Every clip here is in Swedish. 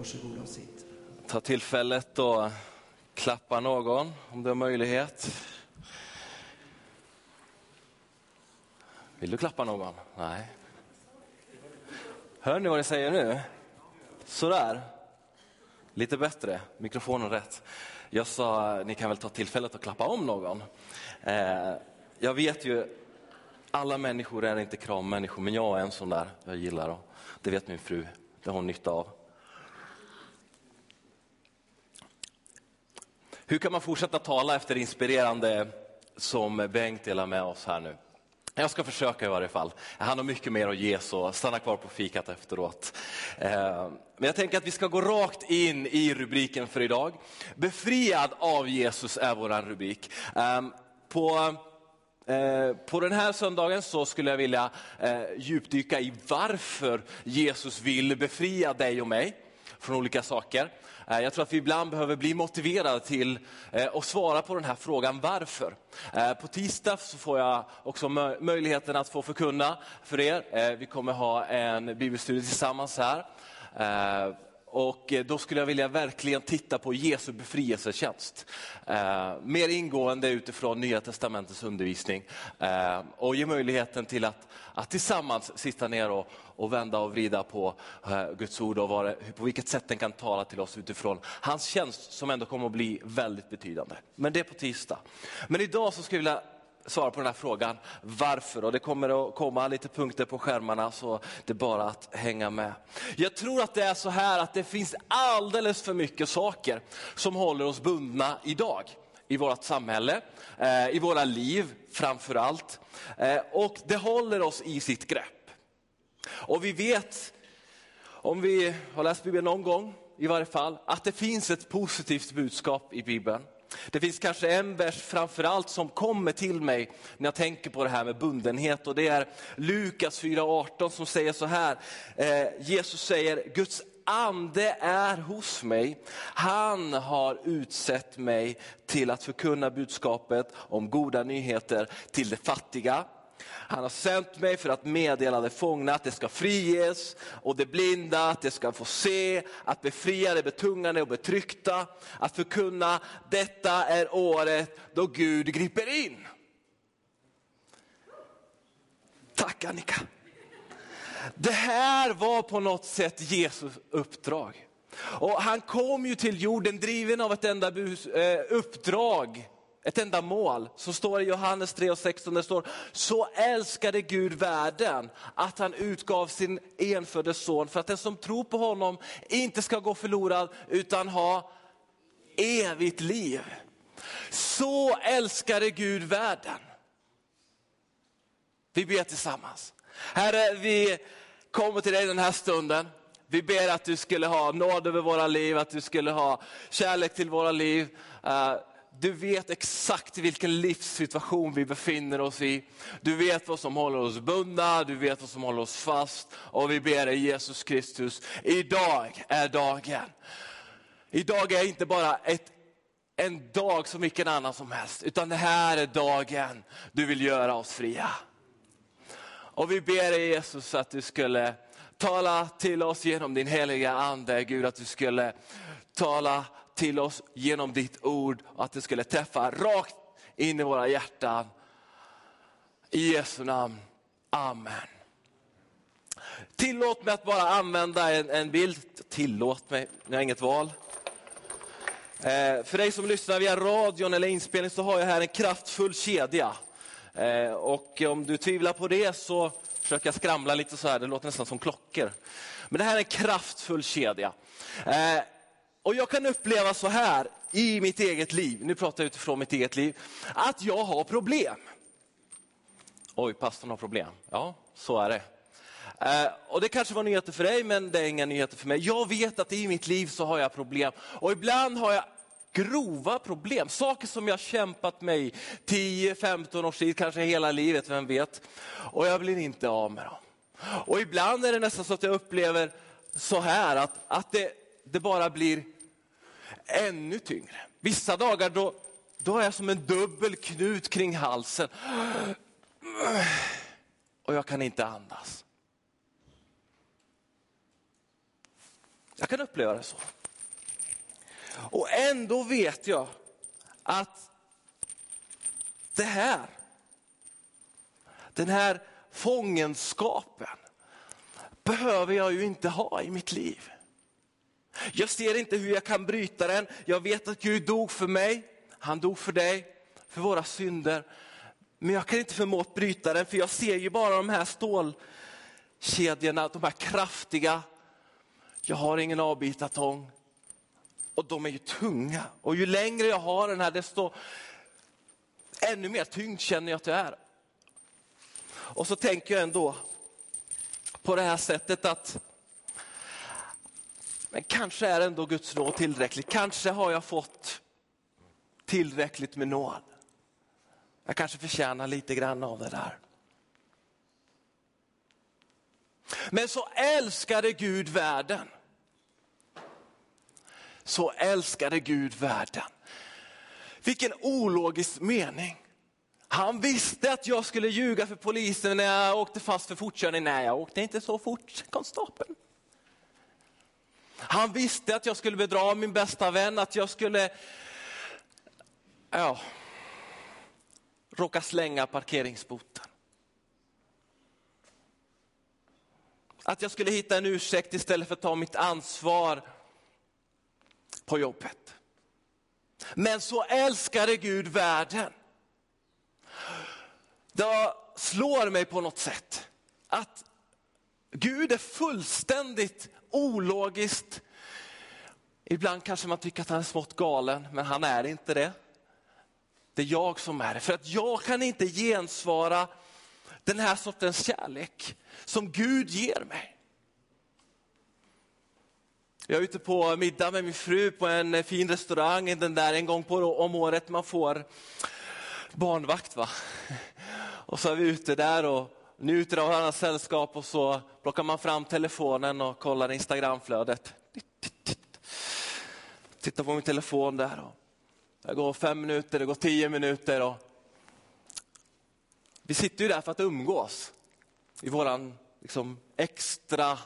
Varsågoda och sitt. Ta tillfället och klappa någon om du har möjlighet. Vill du klappa någon? Nej. Hör ni vad ni säger nu? Sådär. Lite bättre, mikrofonen rätt. Jag sa, ni kan väl ta tillfället och klappa om någon. Eh, jag vet ju, alla människor är inte krammänniskor, men jag är en sån där. Jag gillar dem. Det vet min fru, det har hon nytta av. Hur kan man fortsätta tala efter det inspirerande som Bengt delar med oss här nu? Jag ska försöka i varje fall. Han har mycket mer att ge, så stanna kvar på fikat efteråt. Eh, men jag tänker att vi ska gå rakt in i rubriken för idag. Befriad av Jesus är vår rubrik. Ehm, på, eh, på den här söndagen så skulle jag vilja eh, djupdyka i varför Jesus vill befria dig och mig från olika saker. Eh, jag tror att vi ibland behöver bli motiverade till eh, att svara på den här frågan varför. Eh, på tisdag så får jag också möjligheten att få förkunna för er. Vi kommer ha en bibelstudie tillsammans här. Och eh, då skulle jag vilja verkligen titta på Jesu befrielsetjänst. Eh, mer ingående utifrån Nya Testamentets undervisning. Eh, och ge möjligheten till att, att tillsammans sitta ner och, och vända och vrida på eh, Guds ord och vad på vilket sätt den kan tala till oss utifrån hans tjänst som ändå kommer att bli väldigt betydande. Men det är på tisdag. Men idag så skulle jag vilja svara på den här frågan varför. Och det kommer att komma lite punkter på skärmarna så det är bara att hänga med. Jag tror att det är så här att det finns alldeles för mycket saker som håller oss bundna idag. I vårt samhälle, eh, i våra liv framför allt. Eh, och det håller oss i sitt grepp. Och vi vet, om vi har läst Bibeln någon gång i varje fall, att det finns ett positivt budskap i Bibeln. Det finns kanske en vers framförallt som kommer till mig när jag tänker på det här med bundenhet och det är Lukas 4.18 som säger så här. Eh, Jesus säger, Guds ande är hos mig. Han har utsett mig till att förkunna budskapet om goda nyheter till de fattiga. Han har sänt mig för att meddela de fångna att det ska friges och de blinda att det ska få se, att befria de betungande och betryckta, att förkunna detta är året då Gud griper in. Tack Annika. Det här var på något sätt Jesus uppdrag. Och han kom ju till jorden driven av ett enda eh, uppdrag ett enda mål som står i Johannes 3 och 16, det står, så älskade Gud världen att han utgav sin enfödde son för att den som tror på honom inte ska gå förlorad utan ha evigt liv. Så älskade Gud världen. Vi ber tillsammans. Herre, vi kommer till dig den här stunden. Vi ber att du skulle ha nåd över våra liv, att du skulle ha kärlek till våra liv. Eh, du vet exakt vilken livssituation vi befinner oss i. Du vet vad som håller oss bundna, du vet vad som håller oss fast. Och vi ber dig Jesus Kristus, idag är dagen. Idag är inte bara ett, en dag som vilken annan som helst, utan det här är dagen du vill göra oss fria. Och vi ber dig Jesus att du skulle tala till oss genom din heliga ande, Gud att du skulle tala till oss genom ditt ord och att det skulle träffa rakt in i våra hjärtan. I Jesu namn, Amen. Tillåt mig att bara använda en, en bild. Tillåt mig, jag har inget val. Eh, för dig som lyssnar via radion eller inspelning så har jag här en kraftfull kedja. Eh, och om du tvivlar på det så Försöka skramla lite så här, det låter nästan som klockor. Men det här är en kraftfull kedja. Eh, och jag kan uppleva så här i mitt eget liv, nu pratar jag utifrån mitt eget liv, att jag har problem. Oj, pastorn har problem. Ja, så är det. Eh, och Det kanske var nyheter för dig, men det är inga nyheter för mig. Jag vet att i mitt liv så har jag problem. Och ibland har jag grova problem, saker som jag kämpat med i 10-15 års tid, kanske hela livet, vem vet. Och jag blir inte av med dem. Och ibland är det nästan så att jag upplever så här att, att det, det bara blir ännu tyngre. Vissa dagar då, då är jag som en dubbel knut kring halsen. Och jag kan inte andas. Jag kan uppleva det så. Och ändå vet jag att det här, den här fångenskapen behöver jag ju inte ha i mitt liv. Jag ser inte hur jag kan bryta den. Jag vet att Gud dog för mig, han dog för dig, för våra synder. Men jag kan inte förmå att bryta den, för jag ser ju bara de här stålkedjorna, de här kraftiga. Jag har ingen avbitartång. Och de är ju tunga. Och ju längre jag har den här, desto ännu mer tyngd känner jag att jag är. Och så tänker jag ändå på det här sättet att men kanske är ändå Guds nåd tillräckligt. Kanske har jag fått tillräckligt med nåd. Jag kanske förtjänar lite grann av det där. Men så älskade Gud världen. Så älskade Gud världen. Vilken ologisk mening. Han visste att jag skulle ljuga för polisen när jag åkte fast för fortkörning. Nej, jag åkte inte så fort, konstapeln. Han visste att jag skulle bedra min bästa vän, att jag skulle ja, råka slänga parkeringsboten. Att jag skulle hitta en ursäkt istället för att ta mitt ansvar på jobbet. Men så älskade Gud världen. Det slår mig på något sätt att Gud är fullständigt ologiskt. Ibland kanske man tycker att han är smått galen, men han är inte det. Det är jag som är det, för att jag kan inte gensvara den här sortens kärlek som Gud ger mig. Jag är ute på middag med min fru på en eh, fin restaurang, den där en gång på, om året man får barnvakt. Va? Och så är vi ute där och njuter av varandras sällskap och så plockar man fram telefonen och kollar Instagramflödet. Tittar på min telefon där. Och det går fem minuter, det går tio minuter. Och vi sitter ju där för att umgås i våran liksom, extra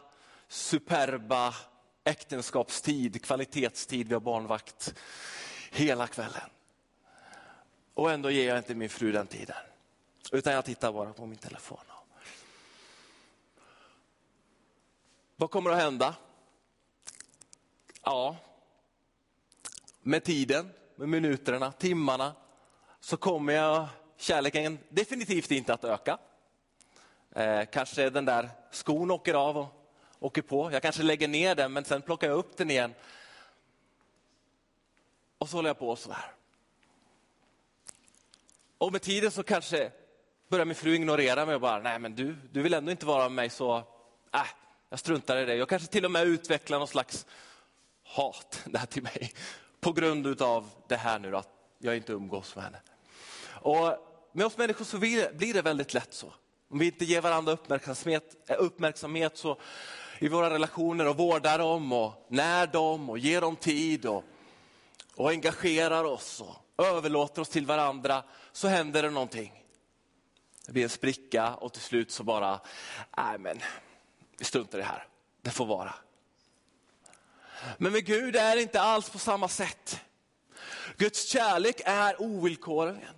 superba äktenskapstid, kvalitetstid. Vi har barnvakt hela kvällen. Och ändå ger jag inte min fru den tiden. Utan jag tittar bara på min telefon. Vad kommer att hända? Ja, med tiden, med minuterna, timmarna så kommer jag, kärleken definitivt inte att öka. Eh, kanske den där skon åker av och åker på. Jag kanske lägger ner den men sen plockar jag upp den igen. Och så håller jag på så här. Och med tiden så kanske börjar min fru ignorera mig och bara, nej men du, du vill ändå inte vara med mig så, äh, jag struntar i det. Jag kanske till och med utvecklar någon slags hat där till mig på grund av det här nu att jag inte umgås med henne. Och med oss människor så blir det väldigt lätt så. Om vi inte ger varandra uppmärksamhet, uppmärksamhet så i våra relationer och vårdar dem och när dem och ger dem tid och, och engagerar oss och överlåter oss till varandra så händer det någonting. Det blir en spricka och till slut så bara, nej men vi struntar i det här, det får vara. Men med Gud är det inte alls på samma sätt. Guds kärlek är ovillkorligen.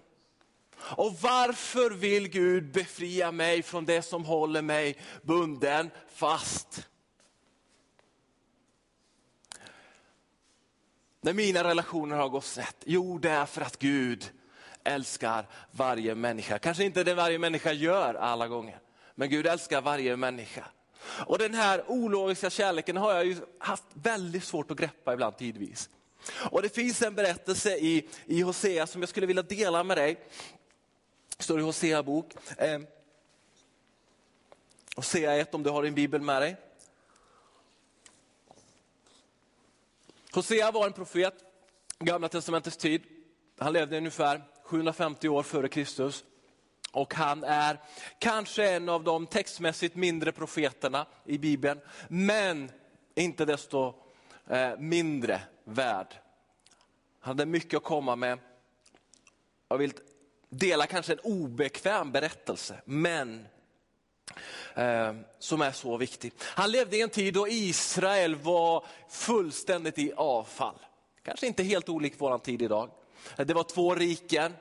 Och varför vill Gud befria mig från det som håller mig bunden fast? När mina relationer har gått snett? Jo, det är för att Gud älskar varje människa. Kanske inte det varje människa gör alla gånger, men Gud älskar varje människa. Och den här ologiska kärleken har jag ju haft väldigt svårt att greppa ibland tidvis. Och det finns en berättelse i, i Hosea som jag skulle vilja dela med dig. Det står i Hosea bok. Eh, Hosea 1 om du har din bibel med dig. Hosea var en profet, gamla testamentets tid. Han levde ungefär 750 år före Kristus. Och han är kanske en av de textmässigt mindre profeterna i Bibeln, men inte desto eh, mindre värd. Han hade mycket att komma med. Jag vill dela kanske en obekväm berättelse, men Eh, som är så viktig. Han levde i en tid då Israel var fullständigt i avfall. Kanske inte helt olik vår tid idag. Det var två riken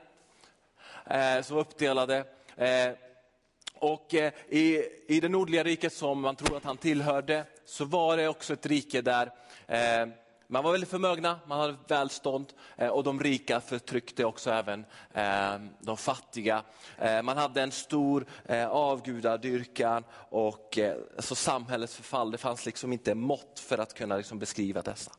eh, som var uppdelade. Eh, och i, i det nordliga riket som man tror att han tillhörde så var det också ett rike där man var väldigt förmögna, man hade välstånd eh, och de rika förtryckte också även eh, de fattiga. Eh, man hade en stor avgudadyrkan och alltså samhällets förfall, det fanns liksom inte mått för att kunna liksom beskriva dessa.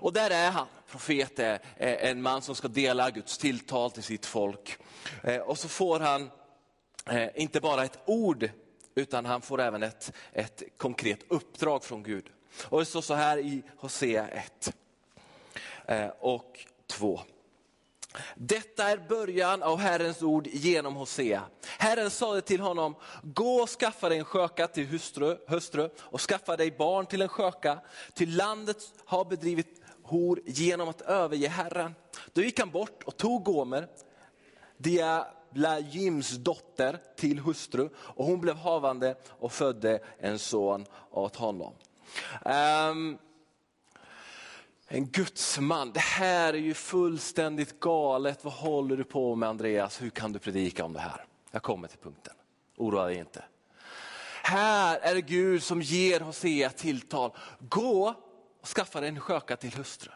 Och där är han, profeten, en man som ska dela Guds tilltal till sitt folk. Och så får han inte bara ett ord, utan han får även ett, ett konkret uppdrag från Gud. Och det står så här i Hosea 1 eh, och 2. Detta är början av Herrens ord genom Hosea. Herren sade till honom, gå och skaffa dig en sköka till hustru, hustru och skaffa dig barn till en sköka, till landet har bedrivit hor genom att överge Herren. Då gick han bort och tog Gomer, Diablajims dotter, till hustru och hon blev havande och födde en son åt honom. Um, en gudsman, det här är ju fullständigt galet. Vad håller du på med Andreas? Hur kan du predika om det här? Jag kommer till punkten, oroa dig inte. Här är det Gud som ger Hosea tilltal. Gå och skaffa dig en sköka till hustru.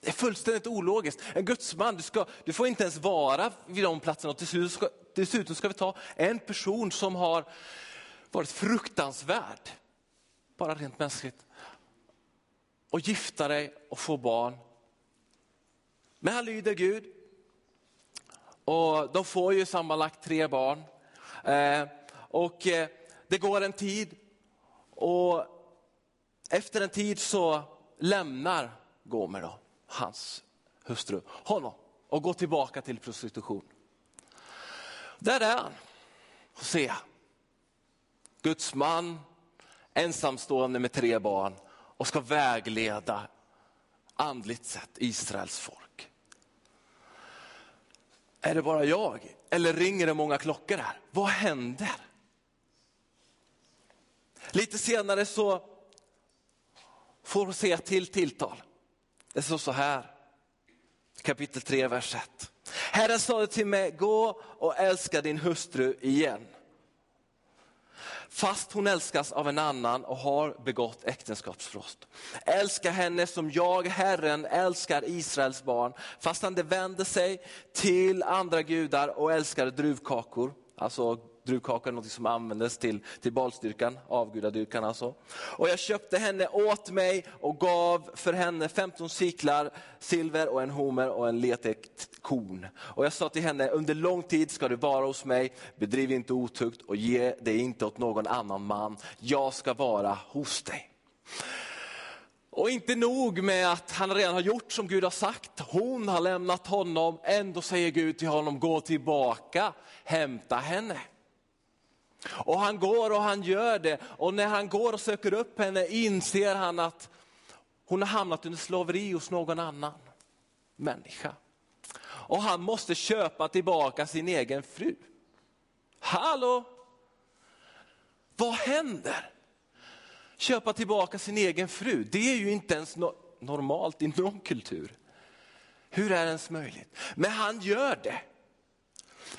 Det är fullständigt ologiskt. En gudsman, du, ska, du får inte ens vara vid de platserna. Och dessutom ska, dessutom ska vi ta en person som har varit fruktansvärd bara rent mänskligt. Och gifta dig och få barn. Men han lyder Gud. Och de får ju sammanlagt tre barn. Eh, och eh, det går en tid och efter en tid så lämnar Gomer, då, hans hustru, honom och går tillbaka till prostitution. Där är han, Hosea. Guds man, ensamstående med tre barn och ska vägleda andligt sett Israels folk. Är det bara jag eller ringer det många klockor här? Vad händer? Lite senare så får hon se till tilltal. Det står så här, kapitel 3, vers 1. Herren sade till mig, gå och älska din hustru igen fast hon älskas av en annan och har begått äktenskapsbrott. Älska henne som jag, Herren, älskar Israels barn, fast han vänder sig till andra gudar och älskar druvkakor, alltså druvkakor, något som användes till, till balstyrkan, avgudadyrkan alltså. Och jag köpte henne åt mig och gav för henne 15 siklar silver och en homer och en letekt korn. Och jag sa till henne, under lång tid ska du vara hos mig, bedriv inte otukt och ge dig inte åt någon annan man. Jag ska vara hos dig. Och inte nog med att han redan har gjort som Gud har sagt, hon har lämnat honom, ändå säger Gud till honom, gå tillbaka, hämta henne. Och han går och han gör det och när han går och söker upp henne inser han att hon har hamnat under slaveri hos någon annan människa. Och han måste köpa tillbaka sin egen fru. Hallå? Vad händer? Köpa tillbaka sin egen fru, det är ju inte ens normalt i någon kultur. Hur är det ens möjligt? Men han gör det.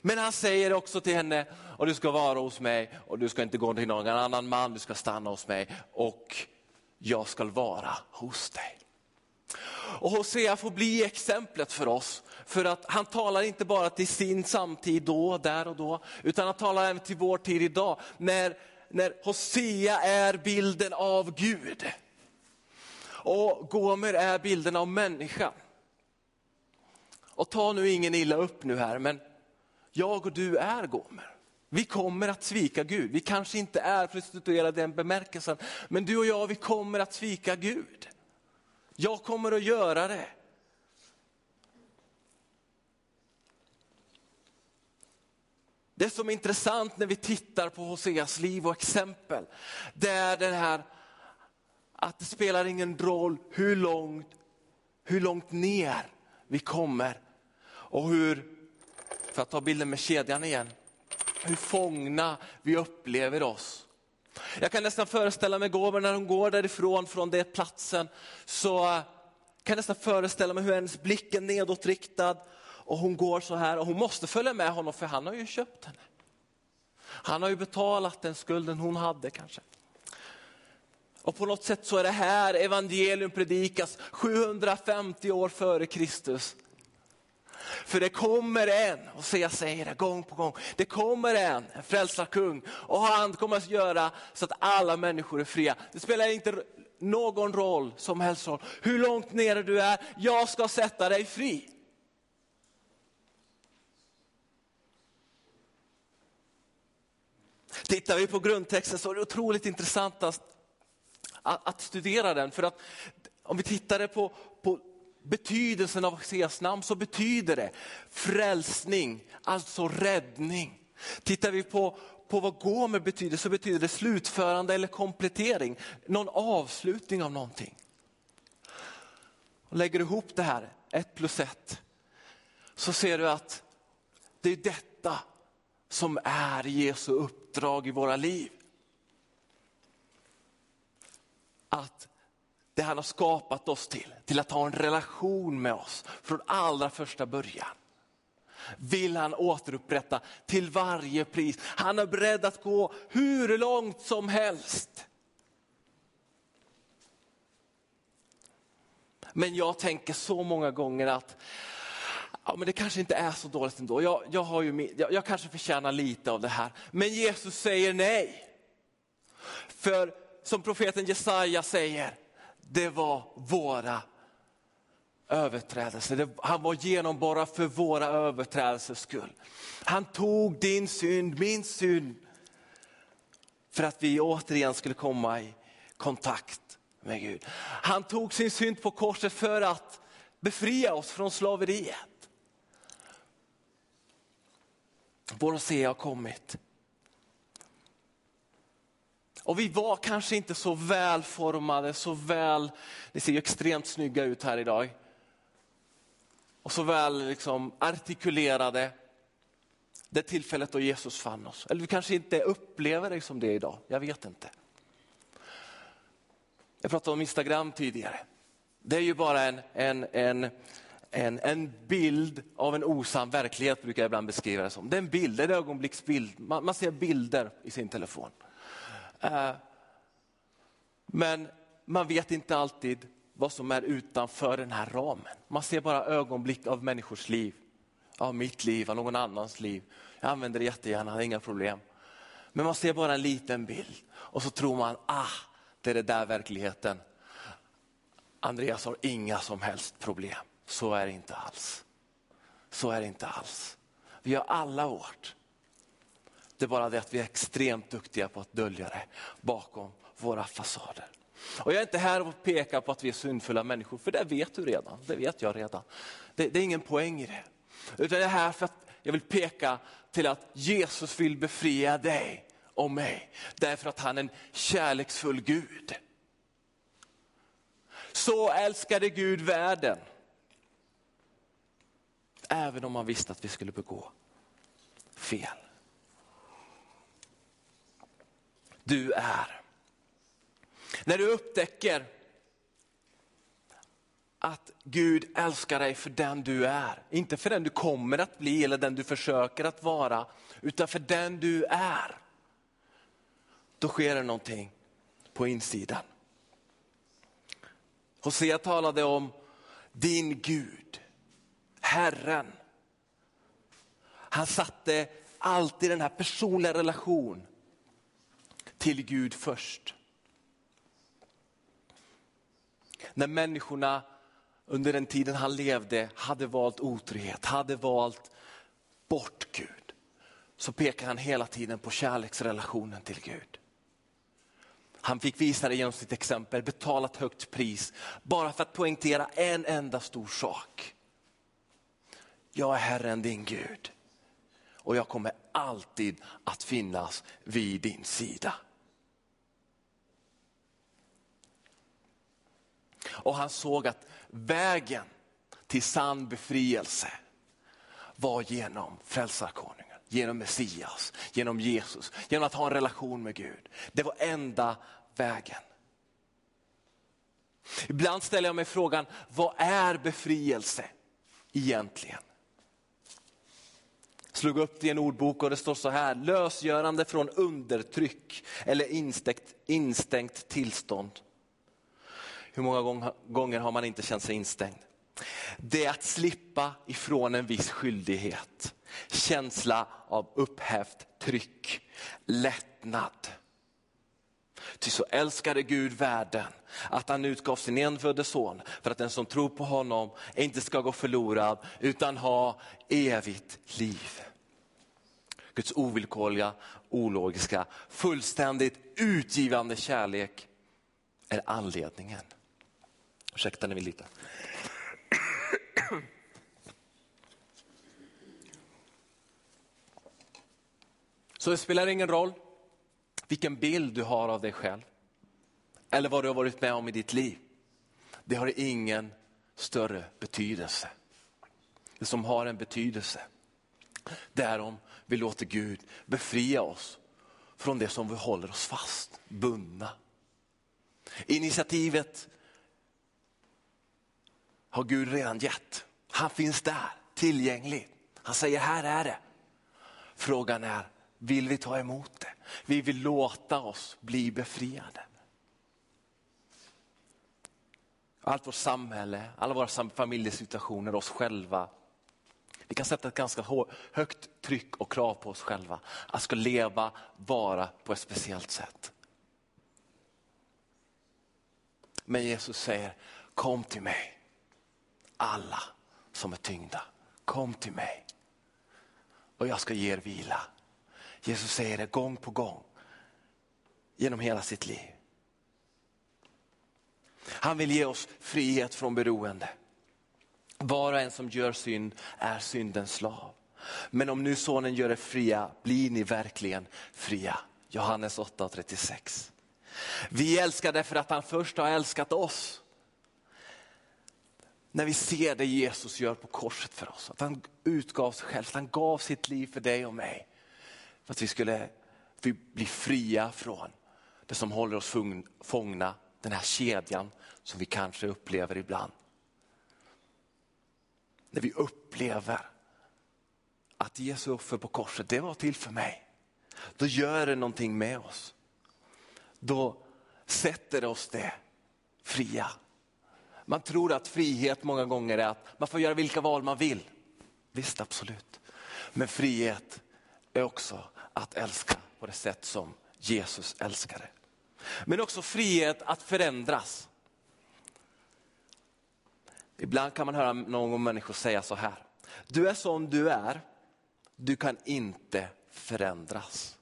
Men han säger också till henne, och du ska vara hos mig och du ska inte gå till någon annan man, du ska stanna hos mig och jag ska vara hos dig. Och Hosea får bli exemplet för oss, för att han talar inte bara till sin samtid då, där och då, utan han talar även till vår tid idag, när, när Hosea är bilden av Gud. Och Gomer är bilden av människan. Och ta nu ingen illa upp nu här, men jag och du är Gomer. Vi kommer att svika Gud. Vi kanske inte är prostituerade i den bemärkelsen, men du och jag, vi kommer att svika Gud. Jag kommer att göra det. Det som är intressant när vi tittar på Hoseas liv och exempel, det är det här att det spelar ingen roll hur långt, hur långt ner vi kommer och hur, för att ta bilden med kedjan igen, hur fångna vi upplever oss. Jag kan nästan föreställa mig Gåber när hon går därifrån från den platsen, så eh, kan jag nästan föreställa mig hur hennes blick är nedåtriktad och hon går så här och hon måste följa med honom för han har ju köpt henne. Han har ju betalat den skulden hon hade kanske. Och på något sätt så är det här evangelium predikas 750 år före Kristus. För det kommer en, och så jag säger det gång på gång, det kommer en, en frälsarkung och han kommer att göra så att alla människor är fria. Det spelar inte någon roll som helst roll hur långt nere du är, jag ska sätta dig fri. Tittar vi på grundtexten så är det otroligt intressant att, att studera den. För att om vi tittade på betydelsen av Messias namn så betyder det frälsning, alltså räddning. Tittar vi på, på vad gomer betyder så betyder det slutförande eller komplettering, någon avslutning av någonting. Och lägger du ihop det här, ett plus ett, så ser du att det är detta som är Jesu uppdrag i våra liv. Att det han har skapat oss till, till att ha en relation med oss från allra första början. Vill han återupprätta till varje pris. Han är beredd att gå hur långt som helst. Men jag tänker så många gånger att ja, men det kanske inte är så dåligt ändå. Jag, jag, har ju, jag, jag kanske förtjänar lite av det här. Men Jesus säger nej. För som profeten Jesaja säger, det var våra överträdelser. Han var genomborrad för våra överträdelsers skull. Han tog din synd, min synd, för att vi återigen skulle komma i kontakt med Gud. Han tog sin synd på korset för att befria oss från slaveriet. Vår se har kommit. Och vi var kanske inte så välformade, så väl, ni ser ju extremt snygga ut här idag. Och så väl liksom artikulerade det tillfället då Jesus fann oss. Eller vi kanske inte upplever det som det idag, jag vet inte. Jag pratade om Instagram tidigare. Det är ju bara en, en, en, en, en bild av en osann verklighet brukar jag ibland beskriva det som. Det är en bild, det är en ögonblicksbild. Man, man ser bilder i sin telefon. Eh, men man vet inte alltid vad som är utanför den här ramen. Man ser bara ögonblick av människors liv, av mitt liv, av någon annans liv. Jag använder det jättegärna, det är inga problem. Men man ser bara en liten bild och så tror man, ah, det är det där verkligheten. Andreas har inga som helst problem. Så är det inte alls. Så är det inte alls. Vi har alla vårt. Det är bara det att vi är extremt duktiga på att dölja det bakom våra fasader. Och jag är inte här och pekar på att vi är syndfulla människor, för det vet du redan. Det vet jag redan. Det, det är ingen poäng i det. Utan jag är här för att jag vill peka till att Jesus vill befria dig och mig. Därför att han är en kärleksfull Gud. Så älskade Gud världen Även om han visste att vi skulle begå fel. Du är. När du upptäcker att Gud älskar dig för den du är. Inte för den du kommer att bli eller den du försöker att vara, utan för den du är. Då sker det någonting på insidan. Hosea talade om din Gud. Herren. Han satte alltid den här personliga relationen till Gud först. När människorna under den tiden han levde hade valt otrohet, hade valt bort Gud, så pekar han hela tiden på kärleksrelationen till Gud. Han fick visa det genom sitt exempel, betala ett högt pris, bara för att poängtera en enda stor sak. Jag är Herren din Gud och jag kommer alltid att finnas vid din sida. Och han såg att vägen till sann befrielse var genom frälsarkonungen, genom Messias, genom Jesus, genom att ha en relation med Gud. Det var enda vägen. Ibland ställer jag mig frågan, vad är befrielse egentligen? Slog upp det i en ordbok och det står så här, lösgörande från undertryck eller instängt, instängt tillstånd. Hur många gånger har man inte känt sig instängd? Det är att slippa ifrån en viss skyldighet. Känsla av upphävt tryck, lättnad. Ty så älskade Gud världen att han utgav sin enfödde son för att den som tror på honom inte ska gå förlorad utan ha evigt liv. Guds ovillkorliga, ologiska, fullständigt utgivande kärlek är anledningen. Ursäkta ni lite. Så det spelar ingen roll vilken bild du har av dig själv eller vad du har varit med om i ditt liv. Det har ingen större betydelse. Det som har en betydelse, det är om vi låter Gud befria oss från det som vi håller oss fast, bundna. Initiativet har Gud redan gett. Han finns där, tillgänglig. Han säger här är det. Frågan är, vill vi ta emot det? Vi vill låta oss bli befriade. Allt vårt samhälle, alla våra familjesituationer, oss själva. Vi kan sätta ett ganska högt tryck och krav på oss själva. Att ska leva, vara på ett speciellt sätt. Men Jesus säger, kom till mig. Alla som är tyngda, kom till mig. Och jag ska ge er vila. Jesus säger det gång på gång genom hela sitt liv. Han vill ge oss frihet från beroende. Var och en som gör synd är syndens slav. Men om nu sonen gör er fria blir ni verkligen fria. Johannes 8.36. Vi älskar därför att han först har älskat oss. När vi ser det Jesus gör på korset för oss, att han utgav sig själv, att han gav sitt liv för dig och mig. För att vi skulle bli fria från det som håller oss fångna, den här kedjan som vi kanske upplever ibland. När vi upplever att Jesu offer på korset, det var till för mig. Då gör det någonting med oss. Då sätter det oss det fria. Man tror att frihet många gånger är att man får göra vilka val man vill. Visst, absolut. Men frihet är också att älska på det sätt som Jesus älskade. Men också frihet att förändras. Ibland kan man höra någon människa säga så här. Du är som du är, du kan inte förändras.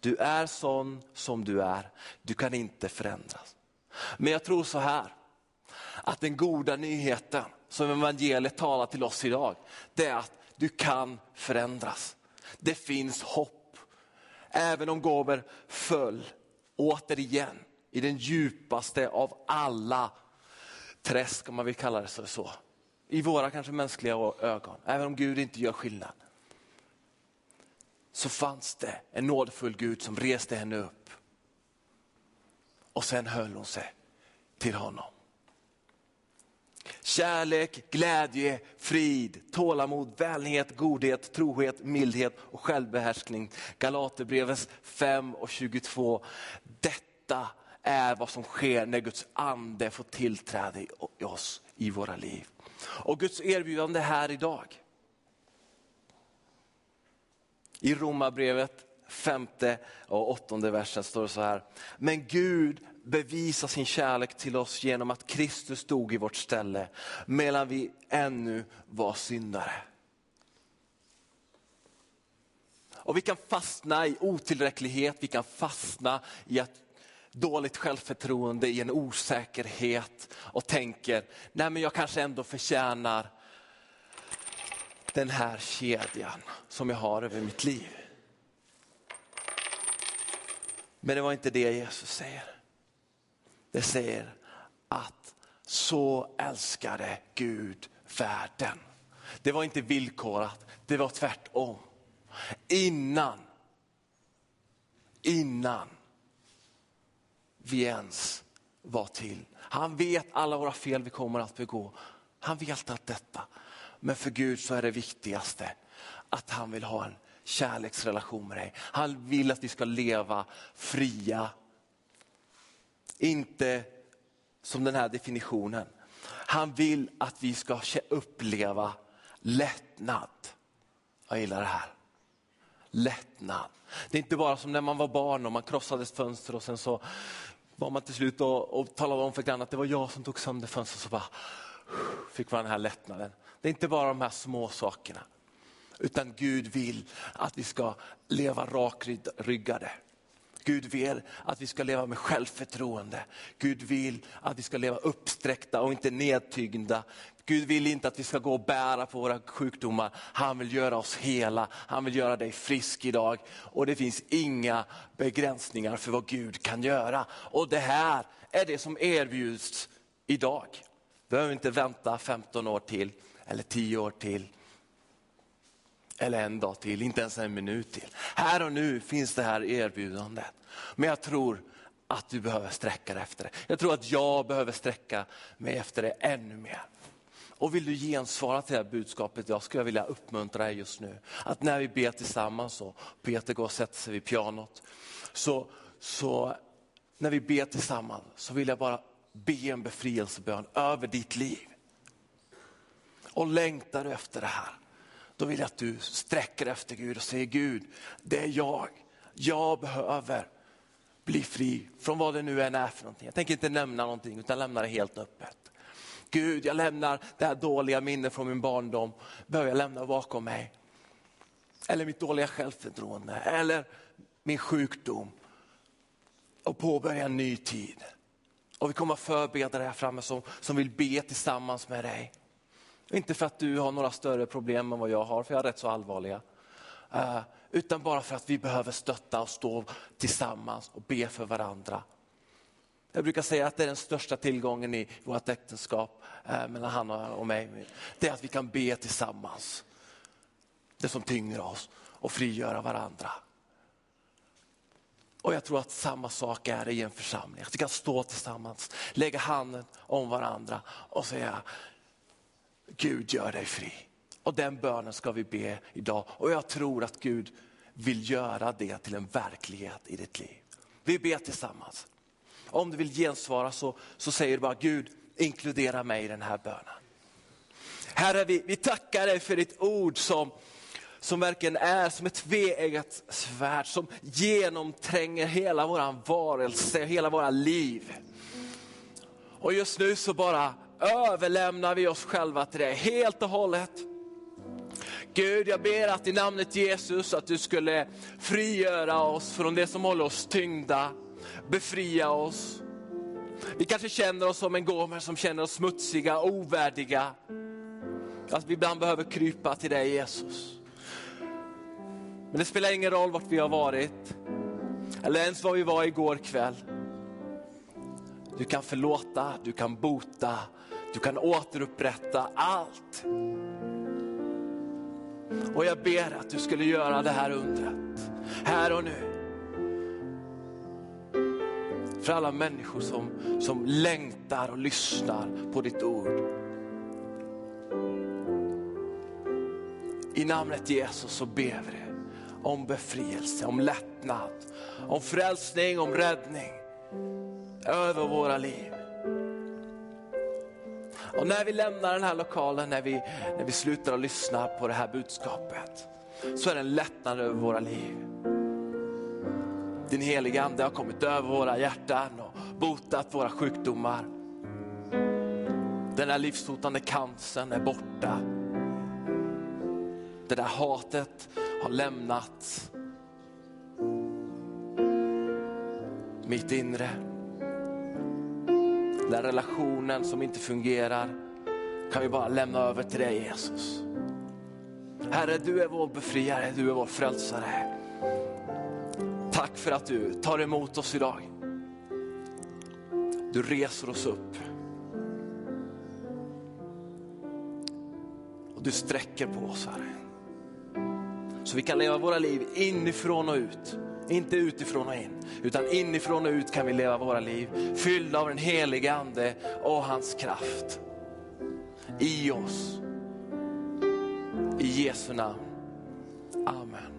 Du är sån som du är, du kan inte förändras. Men jag tror så här, att den goda nyheten som evangeliet talar till oss idag, det är att du kan förändras. Det finns hopp. Även om Gober föll återigen i den djupaste av alla träsk, om man vill kalla det så. I våra kanske mänskliga ögon, även om Gud inte gör skillnad. Så fanns det en nådfull Gud som reste henne upp. Och sen höll hon sig till honom. Kärlek, glädje, frid, tålamod, vänlighet, godhet, trohet, mildhet och självbehärskning. Galaterbrevens 5 och 22. Detta är vad som sker när Guds ande får tillträde i oss i våra liv. Och Guds erbjudande här idag. I Romarbrevet femte och åttonde versen står det så här. Men Gud bevisa sin kärlek till oss genom att Kristus dog i vårt ställe medan vi ännu var syndare. Och vi kan fastna i otillräcklighet, vi kan fastna i ett dåligt självförtroende, i en osäkerhet och tänker, nej men jag kanske ändå förtjänar den här kedjan som jag har över mitt liv. Men det var inte det Jesus säger. Det säger att så älskade Gud världen. Det var inte villkorat, det var tvärtom. Innan, innan vi ens var till. Han vet alla våra fel vi kommer att begå. Han vet allt detta. Men för Gud så är det viktigaste att han vill ha en kärleksrelation med dig. Han vill att vi ska leva fria. Inte som den här definitionen. Han vill att vi ska uppleva lättnad. Jag gillar det här. Lättnad. Det är inte bara som när man var barn och man krossade ett fönster och sen så var man till slut och, och talade om för grannen att det var jag som tog sönder fönstret. Så bara fick man den här lättnaden. Det är inte bara de här små sakerna. Utan Gud vill att vi ska leva rakryggade. Gud vill att vi ska leva med självförtroende. Gud vill att vi ska leva uppsträckta och inte nedtyngda. Gud vill inte att vi ska gå och bära på våra sjukdomar. Han vill göra oss hela, han vill göra dig frisk idag. Och det finns inga begränsningar för vad Gud kan göra. Och det här är det som erbjuds idag. Vi behöver inte vänta 15 år till eller 10 år till eller en dag till, inte ens en minut till. Här och nu finns det här erbjudandet. Men jag tror att du behöver sträcka dig efter det. Jag tror att jag behöver sträcka mig efter det ännu mer. Och vill du gensvara till det här budskapet jag skulle vilja uppmuntra dig just nu. Att när vi ber tillsammans och Peter går och sätter sig vid pianot. Så, så när vi ber tillsammans så vill jag bara be en befrielsebön över ditt liv. Och längtar du efter det här då vill jag att du sträcker efter Gud och säger Gud, det är jag. Jag behöver bli fri från vad det nu än är för någonting. Jag tänker inte nämna någonting utan lämna det helt öppet. Gud, jag lämnar det här dåliga minnet från min barndom, behöver jag lämna bakom mig. Eller mitt dåliga självförtroende, eller min sjukdom. Och påbörja en ny tid. Och vi kommer att förbereda det här framme som, som vill be tillsammans med dig. Inte för att du har några större problem än vad jag har, för jag har rätt så allvarliga. Uh, utan bara för att vi behöver stötta och stå tillsammans och be för varandra. Jag brukar säga att det är den största tillgången i vårt äktenskap uh, mellan han och mig. Det är att vi kan be tillsammans. Det som tynger oss och frigöra varandra. Och jag tror att samma sak är i en församling. Att vi kan stå tillsammans, lägga handen om varandra och säga, Gud gör dig fri. Och den bönen ska vi be idag. Och jag tror att Gud vill göra det till en verklighet i ditt liv. Vi ber tillsammans. Om du vill gensvara så, så säger du bara Gud, inkludera mig i den här bönen. Herre, vi, vi tackar dig för ditt ord som, som verkligen är som ett tveeggat svärd som genomtränger hela vår varelse, hela våra liv. Och just nu så bara överlämnar vi oss själva till dig helt och hållet. Gud, jag ber att i namnet Jesus att du skulle frigöra oss från det som håller oss tyngda, befria oss. Vi kanske känner oss som en gomer som känner oss smutsiga, ovärdiga. Att vi ibland behöver krypa till dig Jesus. Men det spelar ingen roll vart vi har varit, eller ens var vi var igår kväll. Du kan förlåta, du kan bota, du kan återupprätta allt. Och jag ber att du skulle göra det här undret, här och nu. För alla människor som, som längtar och lyssnar på ditt ord. I namnet Jesus så ber vi om befrielse, om lättnad, om frälsning, om räddning över våra liv. Och när vi lämnar den här lokalen, när vi, när vi slutar att lyssna på det här budskapet, så är det en lättnad över våra liv. Din heliga Ande har kommit över våra hjärtan och botat våra sjukdomar. Den här livshotande cancern är borta. Det där hatet har lämnat mitt inre. Den relationen som inte fungerar kan vi bara lämna över till dig Jesus. Herre, du är vår befriare, du är vår frälsare. Tack för att du tar emot oss idag. Du reser oss upp. Och du sträcker på oss, Herre. Så vi kan leva våra liv inifrån och ut. Inte utifrån och in, utan inifrån och ut kan vi leva våra liv. Fyllda av den helige Ande och hans kraft. I oss. I Jesu namn. Amen.